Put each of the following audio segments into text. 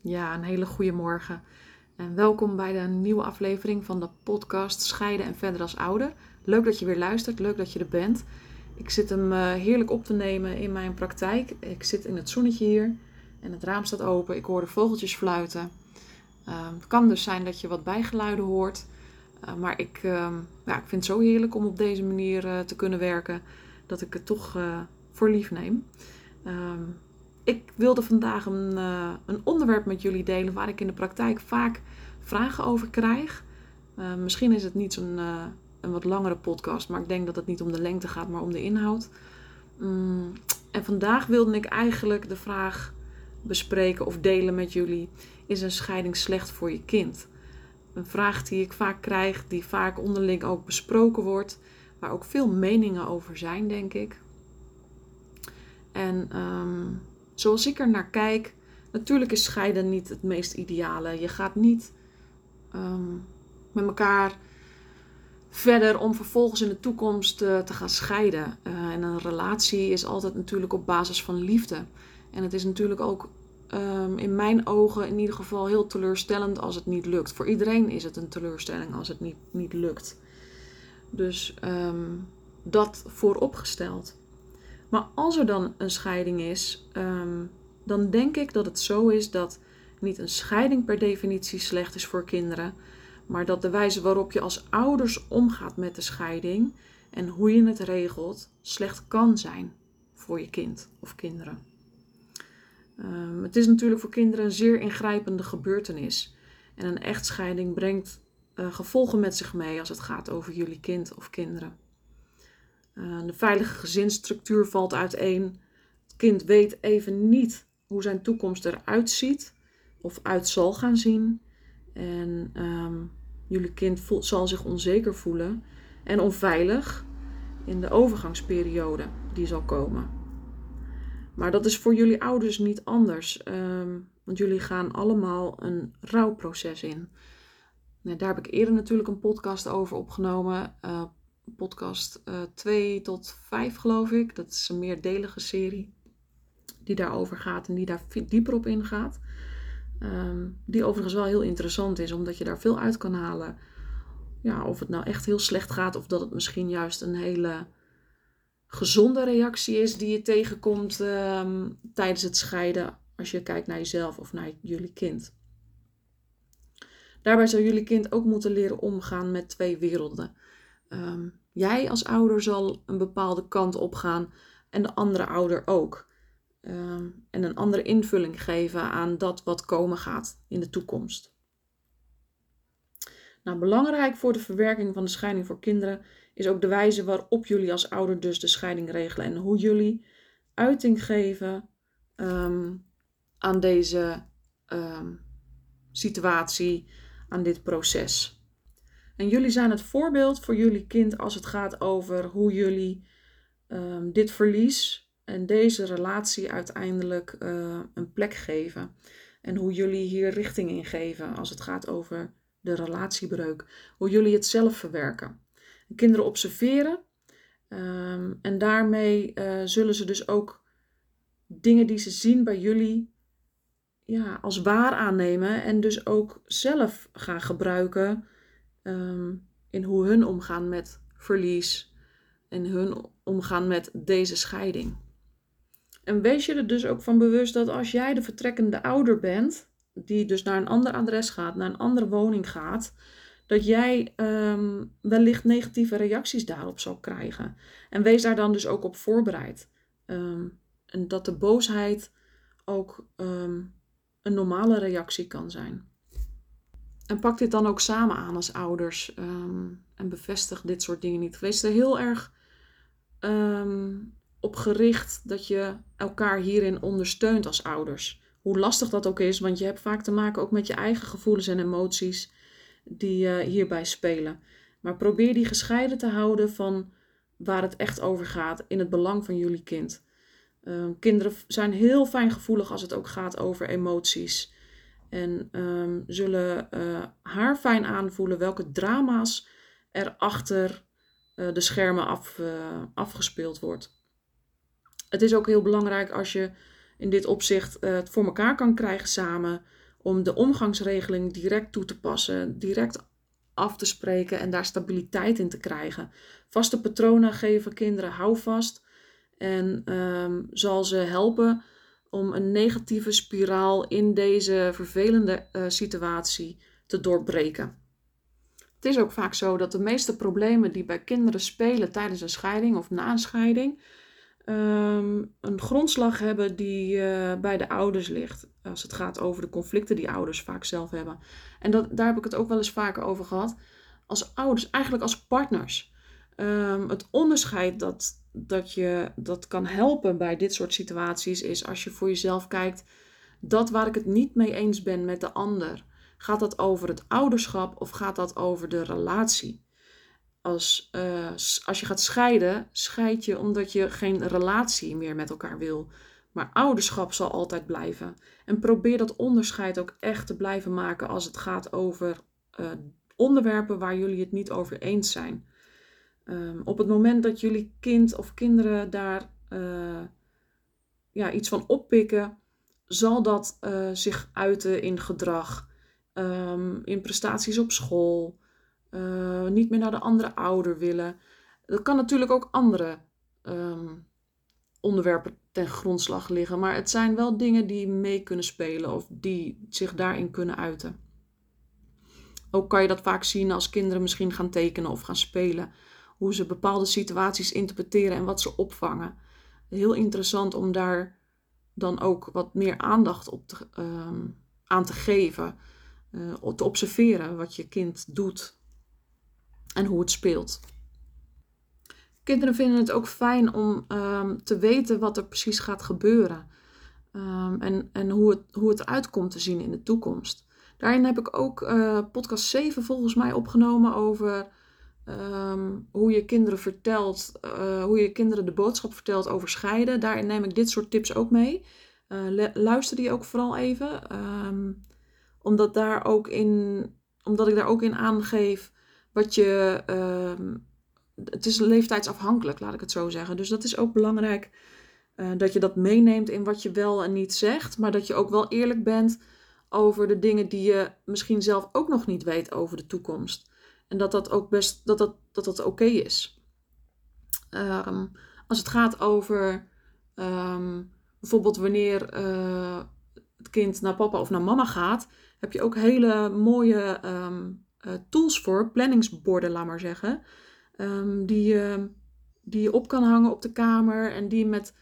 Ja, een hele goede morgen. En welkom bij de nieuwe aflevering van de podcast Scheiden en verder als ouder. Leuk dat je weer luistert, leuk dat je er bent. Ik zit hem eh, heerlijk op te nemen in mijn praktijk. Ik zit in het zonnetje hier en het raam staat open. Ik hoor de vogeltjes fluiten. Ehm, het kan dus zijn dat je wat bijgeluiden hoort. Uh, maar ik, ehm, ja, ik vind het zo heerlijk om op deze manier uh, te kunnen werken dat ik het toch voor lief neem. Um, ik wilde vandaag een, uh, een, onderwerp met jullie delen waar ik in de praktijk vaak vragen over krijg. Uh, misschien is het niet zo'n uh, een wat langere podcast, maar ik denk dat het niet om de lengte gaat, maar om de inhoud. Um, en vandaag wilde ik eigenlijk de vraag bespreken of delen met jullie: is een scheiding slecht voor je kind? Een vraag die ik vaak krijg, die vaak onderling ook besproken wordt, waar ook veel meningen over zijn, denk ik. En um, zoals ik er naar kijk, natuurlijk is scheiden niet het meest ideale. Je gaat niet um, met elkaar verder om vervolgens in de toekomst uh, te gaan scheiden. Uh, en een relatie is altijd natuurlijk op basis van liefde. En het is natuurlijk ook um, in mijn ogen in ieder geval heel teleurstellend als het niet lukt. Voor iedereen is het een teleurstelling als het niet, niet lukt. Dus um, dat vooropgesteld. Maar als er dan een scheiding is, um, dan denk ik dat het zo is dat niet een scheiding per definitie slecht is voor kinderen, maar dat de wijze waarop je als ouders omgaat met de scheiding en hoe je het regelt slecht kan zijn voor je kind of kinderen. Um, het is natuurlijk voor kinderen een zeer ingrijpende gebeurtenis. En een echtscheiding brengt uh, gevolgen met zich mee als het gaat over jullie kind of kinderen. Uh, de veilige gezinsstructuur valt uiteen. Het kind weet even niet hoe zijn toekomst eruit ziet of uit zal gaan zien. En um, jullie kind zal zich onzeker voelen en onveilig in de overgangsperiode die zal komen. Maar dat is voor jullie ouders niet anders, um, want jullie gaan allemaal een rouwproces in. Nou, daar heb ik eerder natuurlijk een podcast over opgenomen. Uh, podcast uh, 2 tot 5, geloof ik. Dat is een meerdelige serie die daarover gaat en die daar dieper op ingaat. Um, die overigens wel heel interessant is, omdat je daar veel uit kan halen. Ja, of het nou echt heel slecht gaat, of dat het misschien juist een hele gezonde reactie is die je tegenkomt um, tijdens het scheiden. Als je kijkt naar jezelf of naar jullie kind. Daarbij zou jullie kind ook moeten leren omgaan met twee werelden. Um, jij als ouder zal een bepaalde kant op gaan en de andere ouder ook. Um, en een andere invulling geven aan dat wat komen gaat in de toekomst. Nou, belangrijk voor de verwerking van de scheiding voor kinderen is ook de wijze waarop jullie als ouder dus de scheiding regelen en hoe jullie uiting geven um, aan deze situatie, aan dit proces. En jullie zijn het voorbeeld voor jullie kind als het gaat over hoe jullie um, dit verlies en deze relatie uiteindelijk uh, een plek geven. En hoe jullie hier richting in geven als het gaat over de relatiebreuk. Hoe jullie het zelf verwerken. Kinderen observeren. Um, en daarmee uh, zullen ze dus ook dingen die ze zien bij jullie ja, als waar aannemen. En dus ook zelf gaan gebruiken um, in hoe hun omgaan met verlies. En hun omgaan met deze scheiding. En wees je er dus ook van bewust dat als jij de vertrekkende ouder bent, die dus naar een ander adres gaat, naar een andere woning gaat, dat jij um, wellicht negatieve reacties daarop zal krijgen. En wees daar dan dus ook op voorbereid. Um, en dat de boosheid ook een normale reactie kan zijn. En pak dit dan ook samen aan als ouders en bevestig dit soort dingen niet. Wees er heel erg op gericht dat je elkaar hierin ondersteunt als ouders. Hoe lastig dat ook is, want je hebt vaak te maken ook met je eigen gevoelens en emoties die uh, hierbij spelen. Maar probeer die gescheiden te houden van waar het echt over gaat in het belang van jullie kind. Uh, kinderen zijn heel fijngevoelig als het ook gaat over emoties. En um, zullen uh, haar fijn aanvoelen welke drama's er achter uh, de schermen af, afgespeeld wordt het is ook heel belangrijk als je in dit opzicht het voor elkaar kan krijgen samen om de omgangsregeling direct toe te passen, direct af te spreken en daar stabiliteit in te krijgen. Vaste patronen geven kinderen houvast en um, zal ze helpen om een negatieve spiraal in deze vervelende uh, situatie te doorbreken. Het is ook vaak zo dat de meeste problemen die bij kinderen spelen tijdens een scheiding of na een scheiding um, een grondslag hebben die uh, bij de ouders ligt. Als het gaat over de conflicten die ouders vaak zelf hebben. En dat, daar heb ik het ook wel eens vaker over gehad. Als ouders, eigenlijk als partners. Um, het onderscheid dat, dat je dat kan helpen bij dit soort situaties is als je voor jezelf kijkt. Dat waar ik het niet mee eens ben met de ander. Gaat dat over het ouderschap of gaat dat over de relatie? Als, uh, als je gaat scheiden, scheid je omdat je geen relatie meer met elkaar wil. Maar ouderschap zal altijd blijven. En probeer dat onderscheid ook echt te blijven maken als het gaat over uh, onderwerpen waar jullie het niet over eens zijn. Um, op het moment dat jullie kind of kinderen daar uh, ja, iets van oppikken, zal dat uh, zich uiten in gedrag, um, in prestaties op school, uh, niet meer naar de andere ouder willen. Dat kan natuurlijk ook andere um, onderwerpen ten grondslag liggen, maar het zijn wel dingen die mee kunnen spelen of die zich daarin kunnen uiten. Ook kan je dat vaak zien als kinderen misschien gaan tekenen of gaan spelen. Hoe ze bepaalde situaties interpreteren en wat ze opvangen. Heel interessant om daar dan ook wat meer aandacht op te, um, aan te geven. Uh, te observeren wat je kind doet en hoe het speelt. Kinderen vinden het ook fijn om um, te weten wat er precies gaat gebeuren. Um, en en hoe, het, hoe het uitkomt te zien in de toekomst. Daarin heb ik ook uh, podcast 7 volgens mij opgenomen over um, hoe je kinderen vertelt, uh, hoe je kinderen de boodschap vertelt over scheiden. Daarin neem ik dit soort tips ook mee. Uh, luister die ook vooral even. Um, omdat, daar ook in, omdat ik daar ook in aangeef wat je. Um, het is leeftijdsafhankelijk, laat ik het zo zeggen. Dus dat is ook belangrijk uh, dat je dat meeneemt in wat je wel en niet zegt. Maar dat je ook wel eerlijk bent over de dingen die je misschien zelf ook nog niet weet over de toekomst. En dat dat ook best dat dat, dat, dat oké is. Um, als het gaat over um, bijvoorbeeld wanneer uh, het kind naar papa of naar mama gaat, heb je ook hele mooie um, uh, tools voor, planningsborden, laat maar zeggen. die, je, die je op kan hangen op de kamer en die met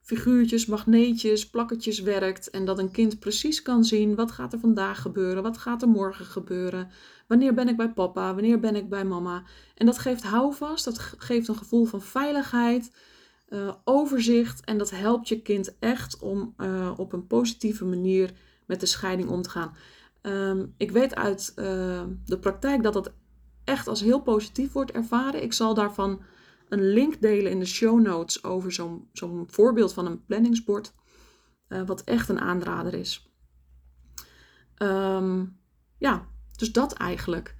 figuurtjes, magneetjes, plakketjes werkt. En dat een kind precies kan zien wat gaat er vandaag gebeuren, wat gaat er morgen gebeuren. Wanneer ben ik bij papa, wanneer ben ik bij mama. En dat geeft houvast, dat geeft een gevoel van veiligheid, uh, overzicht. En dat helpt je kind echt om uh, op een positieve manier met de scheiding om te gaan. Um, ik weet uit uh, de praktijk dat dat echt als heel positief wordt ervaren. Ik zal daarvan een link delen in de show notes over zo'n zo'n voorbeeld van een planningsbord. Uh, wat echt een aanrader is. Um, ja, dus dat eigenlijk.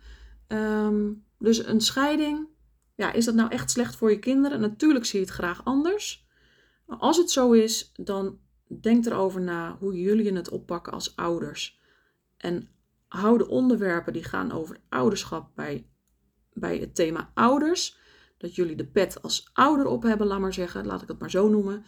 Um, dus een scheiding, ja, is dat nou echt slecht voor je kinderen? Natuurlijk zie je het graag anders. Als het zo is, dan denk erover na hoe jullie het oppakken als ouders. En hou de onderwerpen die gaan over ouderschap bij, bij het thema ouders dat jullie de pet als ouder op hebben, laat maar zeggen, laat ik het maar zo noemen.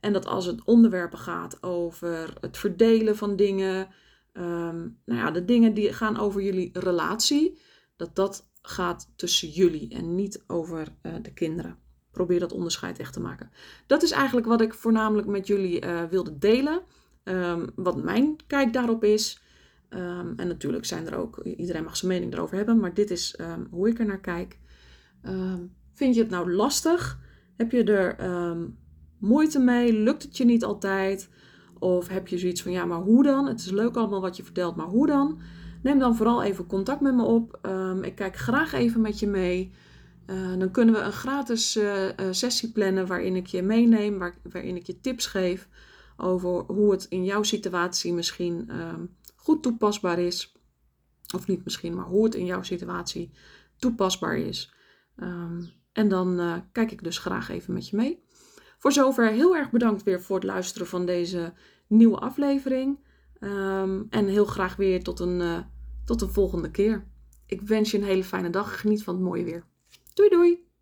En dat als het onderwerpen gaat over het verdelen van dingen, um, nou ja, de dingen die gaan over jullie relatie, dat dat gaat tussen jullie en niet over uh, de kinderen. Probeer dat onderscheid echt te maken. Dat is eigenlijk wat ik voornamelijk met jullie uh, wilde delen. Um, wat mijn kijk daarop is. Um, en natuurlijk zijn er ook, iedereen mag zijn mening erover hebben, maar dit is hoe ik er naar kijk. Vind je het nou lastig? Heb je er um, moeite mee? Lukt het je niet altijd? Of heb je zoiets van, ja, maar hoe dan? Het is leuk allemaal wat je vertelt, maar hoe dan? Neem dan vooral even contact met me op. Um, ik kijk graag even met je mee. Uh, dan kunnen we een gratis uh, uh, sessie plannen waarin ik je meeneem, waar, waarin ik je tips geef over hoe het in jouw situatie misschien um, goed toepasbaar is. Of niet misschien, maar hoe het in jouw situatie toepasbaar is. Um, en dan uh, kijk ik dus graag even met je mee. Voor zover heel erg bedankt weer voor het luisteren van deze nieuwe aflevering. Ehm, en heel graag weer tot een, eh, tot een volgende keer. Ik wens je een hele fijne dag. Geniet van het mooie weer. Doei doei!